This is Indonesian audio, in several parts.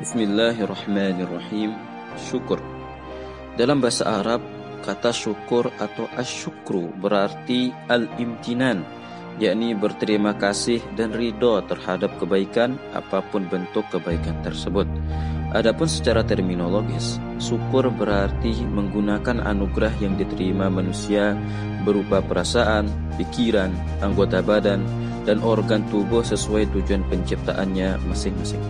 Bismillahirrahmanirrahim. Syukur. Dalam bahasa Arab, kata syukur atau asyukru berarti al-imtinan, yakni berterima kasih dan ridho terhadap kebaikan apa pun bentuk kebaikan tersebut. Adapun secara terminologis, syukur berarti menggunakan anugerah yang diterima manusia berupa perasaan, pikiran, anggota badan, dan organ tubuh sesuai tujuan penciptaannya masing-masing.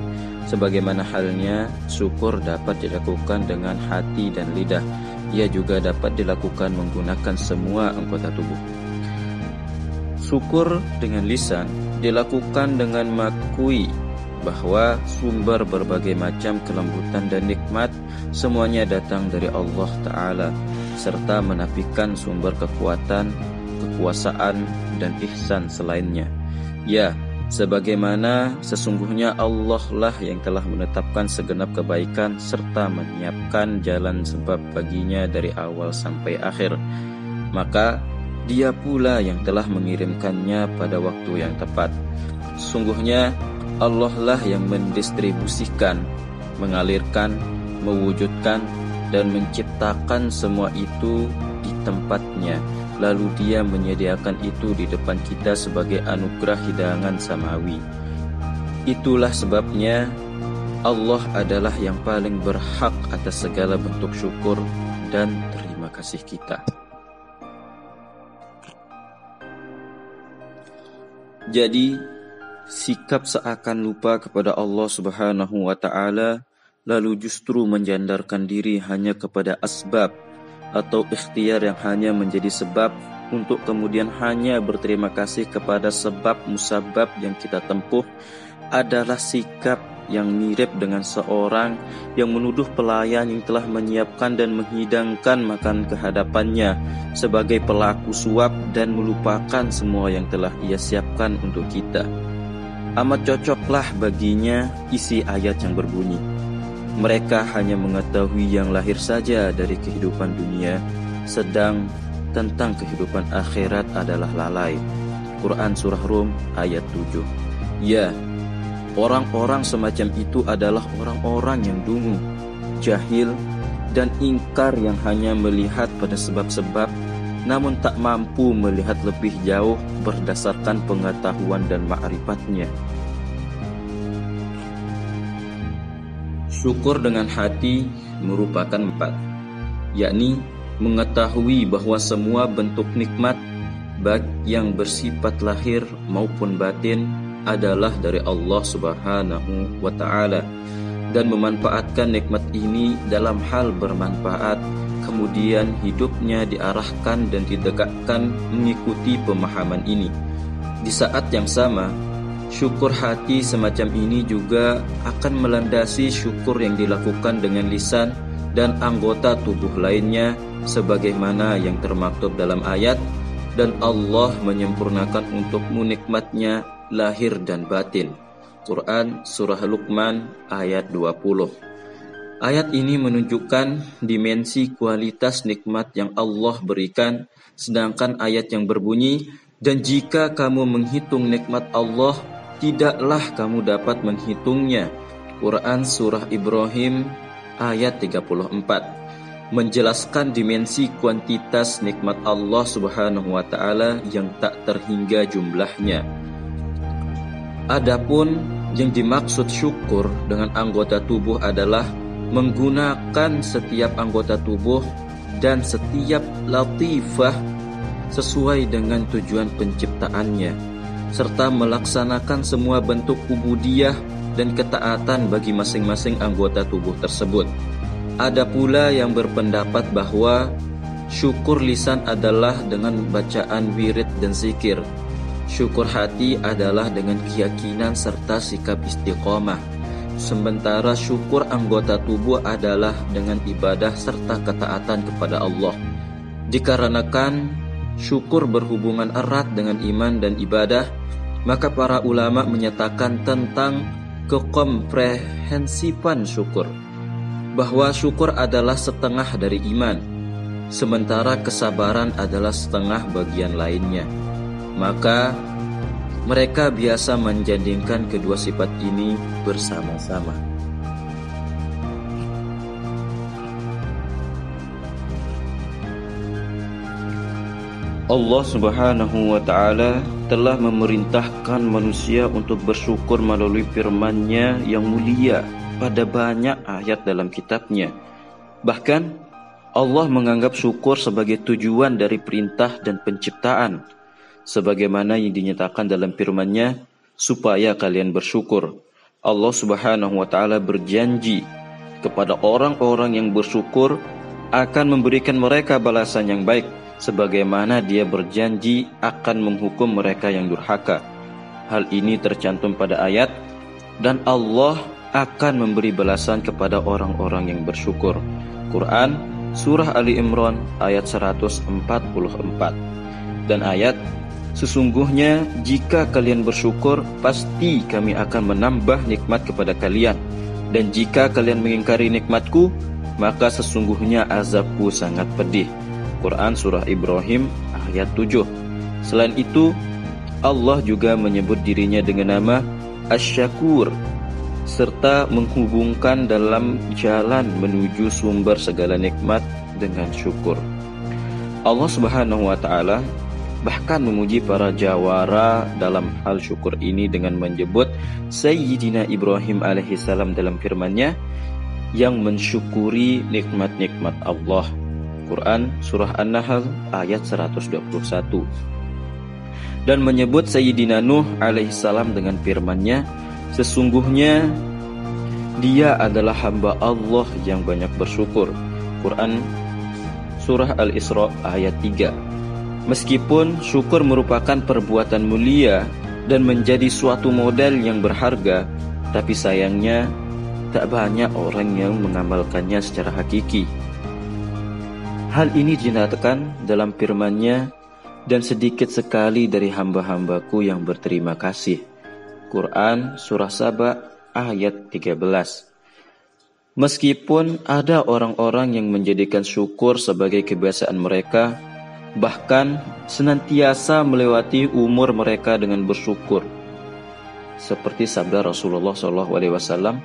Sebagaimana halnya, syukur dapat dilakukan dengan hati dan lidah. Ia juga dapat dilakukan menggunakan semua anggota tubuh. Syukur dengan lisan dilakukan dengan makui bahwa sumber berbagai macam kelembutan dan nikmat semuanya datang dari Allah Ta'ala serta menafikan sumber kekuatan, kekuasaan, dan ihsan selainnya. Ya, sebagaimana sesungguhnya Allah lah yang telah menetapkan segenap kebaikan serta menyiapkan jalan sebab baginya dari awal sampai akhir. Maka dia pula yang telah mengirimkannya pada waktu yang tepat. Sungguhnya Allah lah yang mendistribusikan, mengalirkan, mewujudkan, dan menciptakan semua itu di tempatnya lalu dia menyediakan itu di depan kita sebagai anugerah hidangan samawi. Itulah sebabnya Allah adalah yang paling berhak atas segala bentuk syukur dan terima kasih kita. Jadi, sikap seakan lupa kepada Allah Subhanahu wa taala lalu justru menjandarkan diri hanya kepada asbab atau ikhtiar yang hanya menjadi sebab untuk kemudian hanya berterima kasih kepada sebab musabab yang kita tempuh adalah sikap yang mirip dengan seorang yang menuduh pelayan yang telah menyiapkan dan menghidangkan makan kehadapannya sebagai pelaku suap dan melupakan semua yang telah ia siapkan untuk kita. Amat cocoklah baginya isi ayat yang berbunyi, mereka hanya mengetahui yang lahir saja dari kehidupan dunia, sedang tentang kehidupan akhirat adalah lalai. Quran Surah Rum ayat 7 Ya, orang-orang semacam itu adalah orang-orang yang dungu, jahil, dan ingkar yang hanya melihat pada sebab-sebab namun tak mampu melihat lebih jauh berdasarkan pengetahuan dan ma'rifatnya. Syukur dengan hati merupakan empat, yakni mengetahui bahwa semua bentuk nikmat baik yang bersifat lahir maupun batin adalah dari Allah Subhanahu wa taala dan memanfaatkan nikmat ini dalam hal bermanfaat kemudian hidupnya diarahkan dan ditegakkan mengikuti pemahaman ini di saat yang sama Syukur hati semacam ini juga akan melandasi syukur yang dilakukan dengan lisan dan anggota tubuh lainnya sebagaimana yang termaktub dalam ayat dan Allah menyempurnakan untukmu nikmatnya lahir dan batin. Quran Surah Luqman ayat 20 Ayat ini menunjukkan dimensi kualitas nikmat yang Allah berikan sedangkan ayat yang berbunyi dan jika kamu menghitung nikmat Allah tidaklah kamu dapat menghitungnya. Quran Surah Ibrahim ayat 34 menjelaskan dimensi kuantitas nikmat Allah Subhanahu wa taala yang tak terhingga jumlahnya. Adapun yang dimaksud syukur dengan anggota tubuh adalah menggunakan setiap anggota tubuh dan setiap latifah sesuai dengan tujuan penciptaannya serta melaksanakan semua bentuk ubudiyah dan ketaatan bagi masing-masing anggota tubuh tersebut. Ada pula yang berpendapat bahwa syukur lisan adalah dengan bacaan wirid dan zikir. Syukur hati adalah dengan keyakinan serta sikap istiqomah. Sementara syukur anggota tubuh adalah dengan ibadah serta ketaatan kepada Allah. Dikarenakan syukur berhubungan erat dengan iman dan ibadah, maka para ulama menyatakan tentang kekomprehensifan syukur bahwa syukur adalah setengah dari iman sementara kesabaran adalah setengah bagian lainnya maka mereka biasa menjandingkan kedua sifat ini bersama-sama. Allah Subhanahu wa taala telah memerintahkan manusia untuk bersyukur melalui firman-Nya yang mulia pada banyak ayat dalam kitab-Nya. Bahkan Allah menganggap syukur sebagai tujuan dari perintah dan penciptaan sebagaimana yang dinyatakan dalam firman-Nya supaya kalian bersyukur. Allah Subhanahu wa taala berjanji kepada orang-orang yang bersyukur akan memberikan mereka balasan yang baik sebagaimana dia berjanji akan menghukum mereka yang durhaka. Hal ini tercantum pada ayat dan Allah akan memberi balasan kepada orang-orang yang bersyukur. Quran Surah Ali Imran ayat 144 dan ayat Sesungguhnya jika kalian bersyukur pasti kami akan menambah nikmat kepada kalian dan jika kalian mengingkari nikmatku maka sesungguhnya azabku sangat pedih. Quran Surah Ibrahim ayat 7 Selain itu Allah juga menyebut dirinya dengan nama Asyakur serta menghubungkan dalam jalan menuju sumber segala nikmat dengan syukur. Allah Subhanahu wa taala bahkan memuji para jawara dalam hal syukur ini dengan menyebut Sayyidina Ibrahim alaihissalam dalam firman-Nya yang mensyukuri nikmat-nikmat Allah. Quran Surah An-Nahl ayat 121 dan menyebut Sayyidina Nuh alaihissalam dengan firman-Nya sesungguhnya dia adalah hamba Allah yang banyak bersyukur. Quran Surah Al-Isra ayat 3 Meskipun syukur merupakan perbuatan mulia dan menjadi suatu modal yang berharga, tapi sayangnya tak banyak orang yang mengamalkannya secara hakiki. Hal ini dinyatakan dalam firman-Nya dan sedikit sekali dari hamba-hambaku yang berterima kasih. Quran Surah Saba ayat 13 Meskipun ada orang-orang yang menjadikan syukur sebagai kebiasaan mereka, bahkan senantiasa melewati umur mereka dengan bersyukur. Seperti sabda Rasulullah SAW,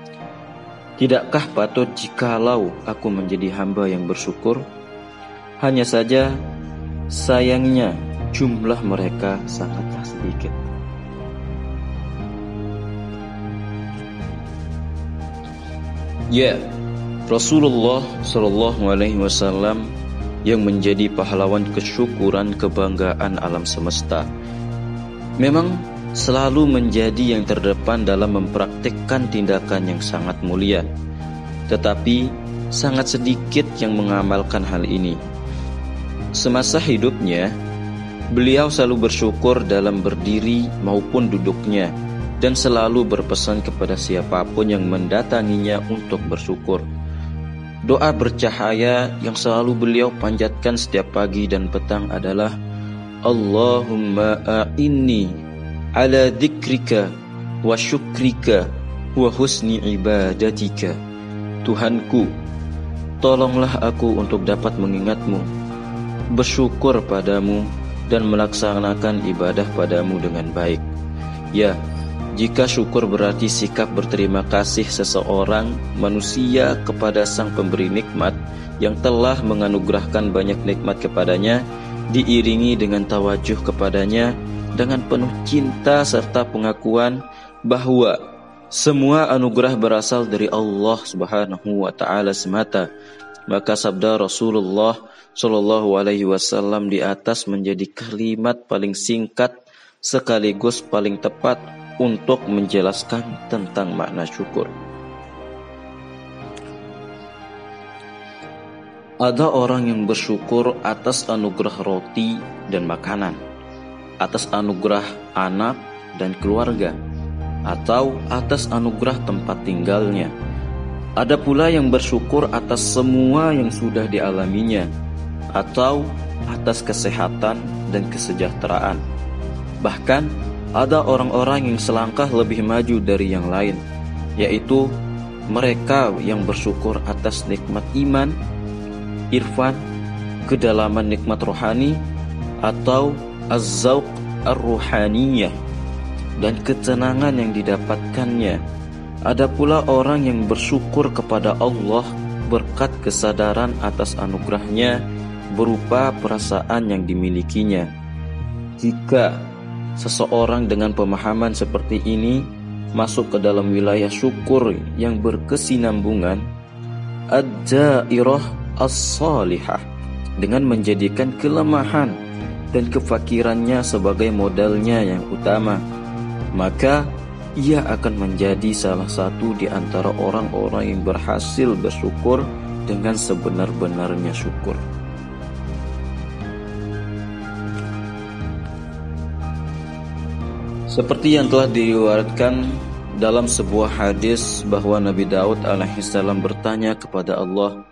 Tidakkah patut jikalau aku menjadi hamba yang bersyukur? Hanya saja sayangnya jumlah mereka sangatlah sedikit. Ya, Rasulullah Shallallahu Alaihi Wasallam yang menjadi pahlawan kesyukuran kebanggaan alam semesta, memang selalu menjadi yang terdepan dalam mempraktikkan tindakan yang sangat mulia. Tetapi sangat sedikit yang mengamalkan hal ini. Semasa hidupnya, beliau selalu bersyukur dalam berdiri maupun duduknya dan selalu berpesan kepada siapa pun yang mendatanginya untuk bersyukur. Doa bercahaya yang selalu beliau panjatkan setiap pagi dan petang adalah Allahumma a'inni ala dzikrika wa syukrika wa husni ibadatika. Tuhanku, tolonglah aku untuk dapat mengingatmu bersyukur padamu dan melaksanakan ibadah padamu dengan baik. Ya, jika syukur berarti sikap berterima kasih seseorang manusia kepada sang pemberi nikmat yang telah menganugerahkan banyak nikmat kepadanya, diiringi dengan tawajuh kepadanya dengan penuh cinta serta pengakuan bahwa semua anugerah berasal dari Allah Subhanahu wa taala semata. Maka sabda Rasulullah Shallallahu Alaihi Wasallam di atas menjadi kalimat paling singkat sekaligus paling tepat untuk menjelaskan tentang makna syukur. Ada orang yang bersyukur atas anugerah roti dan makanan, atas anugerah anak dan keluarga, atau atas anugerah tempat tinggalnya. Ada pula yang bersyukur atas semua yang sudah dialaminya, atau atas kesehatan dan kesejahteraan. Bahkan ada orang-orang yang selangkah lebih maju dari yang lain, yaitu mereka yang bersyukur atas nikmat iman, irfan, kedalaman nikmat rohani, atau az-zawq ar-ruhaniyah dan ketenangan yang didapatkannya. Ada pula orang yang bersyukur kepada Allah berkat kesadaran atas anugerahnya berupa perasaan yang dimilikinya Jika seseorang dengan pemahaman seperti ini masuk ke dalam wilayah syukur yang berkesinambungan, ad-dairah as-salihah dengan menjadikan kelemahan dan kefakirannya sebagai modalnya yang utama, maka ia akan menjadi salah satu di antara orang-orang yang berhasil bersyukur dengan sebenar-benarnya syukur. Seperti yang telah diriwayatkan dalam sebuah hadis bahwa Nabi Daud alaihissalam bertanya kepada Allah,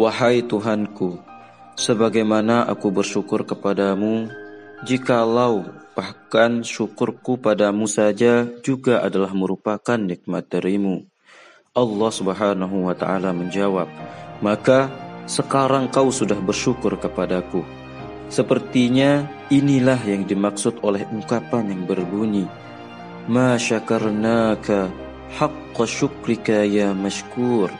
"Wahai Tuhanku, sebagaimana aku bersyukur kepadamu, jikalau bahkan syukurku padamu saja juga adalah merupakan nikmat darimu." Allah Subhanahu wa taala menjawab, "Maka sekarang kau sudah bersyukur kepadaku." Sepertinya inilah yang dimaksud oleh ungkapan yang berbunyi Ma syakarnaka haqqa syukrika ya mashkur.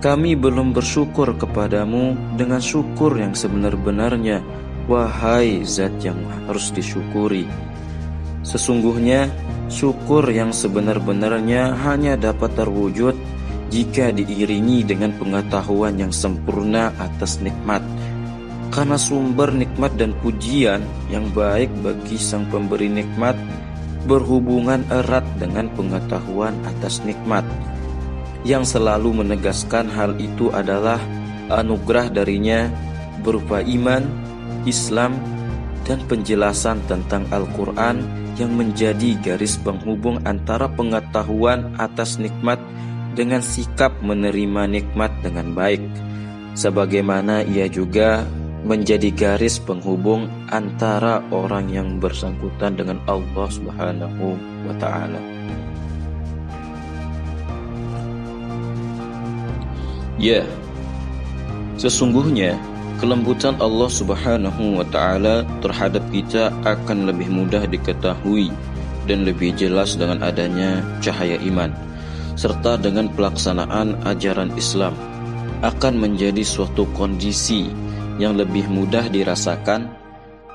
Kami belum bersyukur kepadamu dengan syukur yang sebenar-benarnya Wahai zat yang harus disyukuri. Sesungguhnya syukur yang sebenar-benarnya hanya dapat terwujud jika diiringi dengan pengetahuan yang sempurna atas nikmat karena sumber nikmat dan pujian yang baik bagi sang pemberi nikmat berhubungan erat dengan pengetahuan atas nikmat. Yang selalu menegaskan hal itu adalah anugerah darinya berupa iman, Islam, dan penjelasan tentang Al-Quran yang menjadi garis penghubung antara pengetahuan atas nikmat dengan sikap menerima nikmat dengan baik. Sebagaimana ia juga menjadi garis penghubung antara orang yang bersangkutan dengan Allah Subhanahu wa taala. Ya, sesungguhnya kelembutan Allah Subhanahu wa taala terhadap kita akan lebih mudah diketahui dan lebih jelas dengan adanya cahaya iman serta dengan pelaksanaan ajaran Islam akan menjadi suatu kondisi yang lebih mudah dirasakan.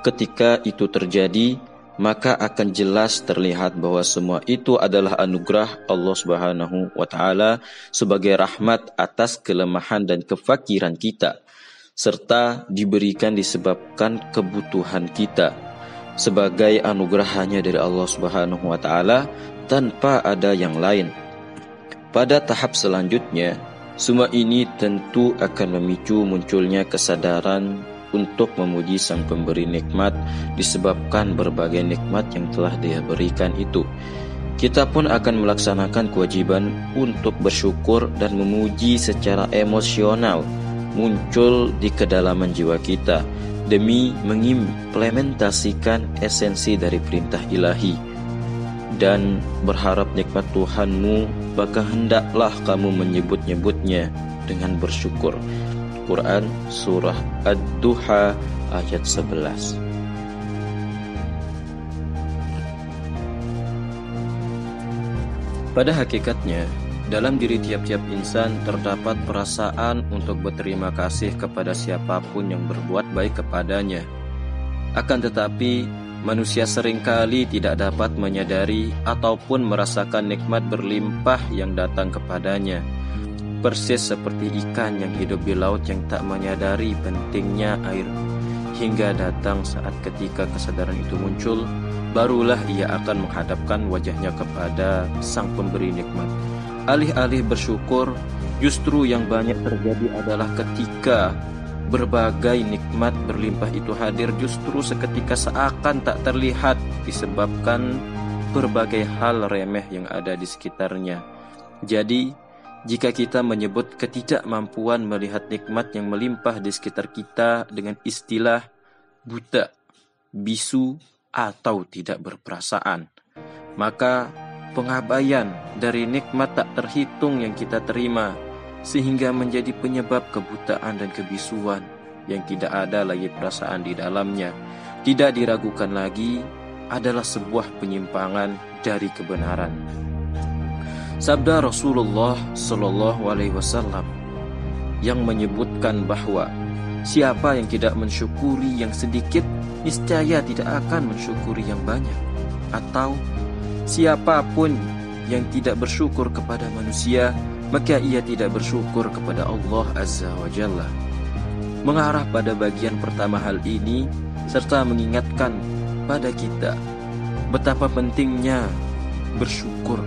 Ketika itu terjadi, maka akan jelas terlihat bahwa semua itu adalah anugerah Allah Subhanahu wa taala sebagai rahmat atas kelemahan dan kefakiran kita serta diberikan disebabkan kebutuhan kita sebagai anugerah hanya dari Allah Subhanahu wa taala tanpa ada yang lain. Pada tahap selanjutnya, semua ini tentu akan memicu munculnya kesadaran untuk memuji sang pemberi nikmat disebabkan berbagai nikmat yang telah dia berikan itu. Kita pun akan melaksanakan kewajiban untuk bersyukur dan memuji secara emosional muncul di kedalaman jiwa kita demi mengimplementasikan esensi dari perintah ilahi dan berharap nikmat Tuhanmu maka hendaklah kamu menyebut-nyebutnya dengan bersyukur. Quran Surah Ad-Duha ayat 11 Pada hakikatnya, dalam diri tiap-tiap insan terdapat perasaan untuk berterima kasih kepada siapa pun yang berbuat baik kepadanya. Akan tetapi, Manusia sering kali tidak dapat menyadari ataupun merasakan nikmat berlimpah yang datang kepadanya. Persis seperti ikan yang hidup di laut yang tak menyadari pentingnya air. Hingga datang saat ketika kesadaran itu muncul, barulah ia akan menghadapkan wajahnya kepada sang pemberi nikmat. Alih-alih bersyukur, justru yang banyak terjadi adalah ketika berbagai nikmat berlimpah itu hadir justru seketika seakan tak terlihat disebabkan berbagai hal remeh yang ada di sekitarnya. Jadi, jika kita menyebut ketidakmampuan melihat nikmat yang melimpah di sekitar kita dengan istilah buta, bisu, atau tidak berperasaan, maka pengabaian dari nikmat tak terhitung yang kita terima sehingga menjadi penyebab kebutaan dan kebisuan yang tidak ada lagi perasaan di dalamnya, tidak diragukan lagi adalah sebuah penyimpangan dari kebenaran. Sabda Rasulullah Shallallahu Alaihi Wasallam yang menyebutkan bahwa Siapa yang tidak mensyukuri yang sedikit, niscaya tidak akan mensyukuri yang banyak. Atau siapa pun yang tidak bersyukur kepada manusia, maka ia tidak bersyukur kepada Allah Azza wa Jalla. Mengarah pada bagian pertama hal ini, serta mengingatkan pada kita betapa pentingnya bersyukur.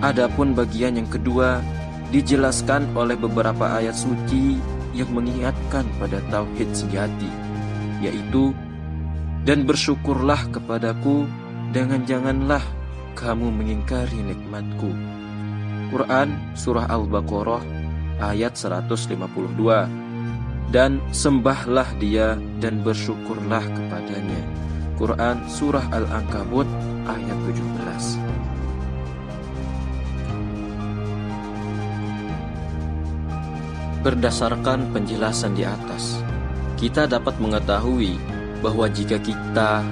Adapun bagian yang kedua dijelaskan oleh beberapa ayat suci yang mengingatkan pada tauhid sejati, yaitu dan bersyukurlah kepadaku dengan janganlah kamu mengingkari nikmatku. Quran Surah Al-Baqarah ayat 152 Dan sembahlah dia dan bersyukurlah kepadanya. Quran Surah Al-Ankabut ayat 17 Berdasarkan penjelasan di atas, kita dapat mengetahui bahwa jika kita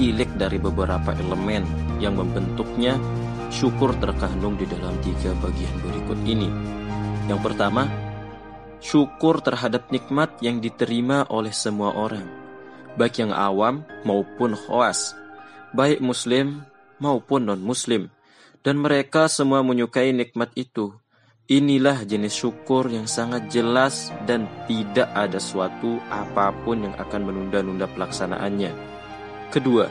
tilik dari beberapa elemen yang membentuknya, syukur terkandung di dalam tiga bagian berikut ini. Yang pertama, syukur terhadap nikmat yang diterima oleh semua orang, baik yang awam maupun khawas, baik muslim maupun non-muslim, dan mereka semua menyukai nikmat itu Inilah jenis syukur yang sangat jelas dan tidak ada suatu apa pun yang akan menunda-nunda pelaksanaannya. Kedua,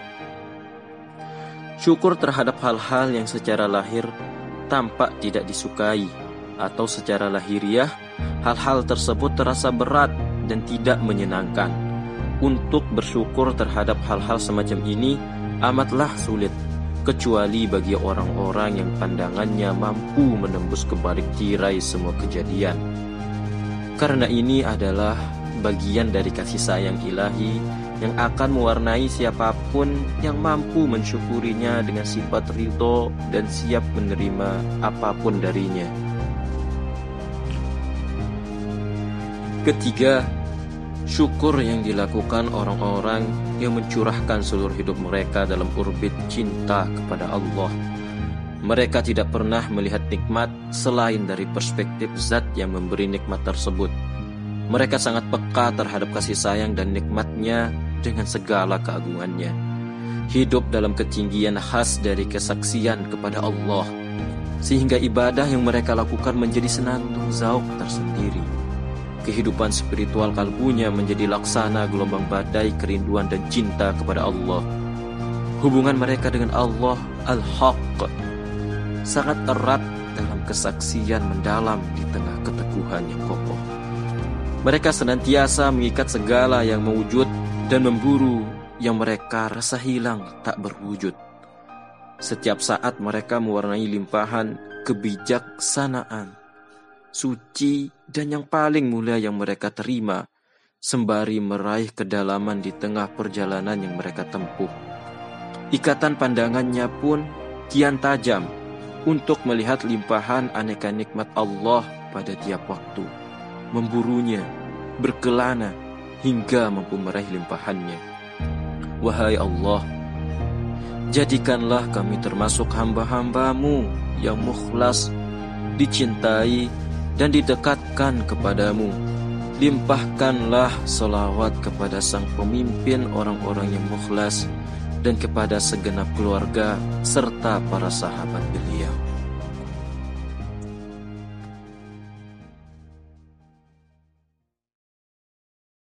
syukur terhadap hal-hal yang secara lahir tampak tidak disukai atau secara lahiriah hal-hal tersebut terasa berat dan tidak menyenangkan. Untuk bersyukur terhadap hal-hal semacam ini amatlah sulit kecuali bagi orang-orang yang pandangannya mampu menembus kebalik tirai semua kejadian. Karena ini adalah bagian dari kasih sayang ilahi yang akan mewarnai siapa pun yang mampu mensyukurinya dengan sifat ridho dan siap menerima apa pun darinya. Ketiga, Syukur yang dilakukan orang-orang yang mencurahkan seluruh hidup mereka dalam orbit cinta kepada Allah. Mereka tidak pernah melihat nikmat selain dari perspektif zat yang memberi nikmat tersebut. Mereka sangat peka terhadap kasih sayang dan nikmatnya dengan segala keagungannya. Hidup dalam ketinggian khas dari kesaksian kepada Allah. Sehingga ibadah yang mereka lakukan menjadi senandung zauk tersendiri kehidupan spiritual kalbunya menjadi laksana gelombang badai kerinduan dan cinta kepada Allah. Hubungan mereka dengan Allah Al-Haq sangat erat dalam kesaksian mendalam di tengah keteguhan yang kokoh. Mereka senantiasa mengikat segala yang mewujud dan memburu yang mereka rasa hilang tak berwujud. Setiap saat mereka mewarnai limpahan kebijaksanaan suci, dan yang paling mulia yang mereka terima, sembari meraih kedalaman di tengah perjalanan yang mereka tempuh. Ikatan pandangannya pun kian tajam untuk melihat limpahan aneka nikmat Allah pada tiap waktu, memburunya, berkelana, hingga mampu meraih limpahannya. Wahai Allah, jadikanlah kami termasuk hamba-hambamu yang mukhlas, dicintai, dan didekatkan kepadamu. Limpahkanlah solawat kepada sang pemimpin orang-orang yang mukhlas dan kepada segenap keluarga serta para sahabat beliau.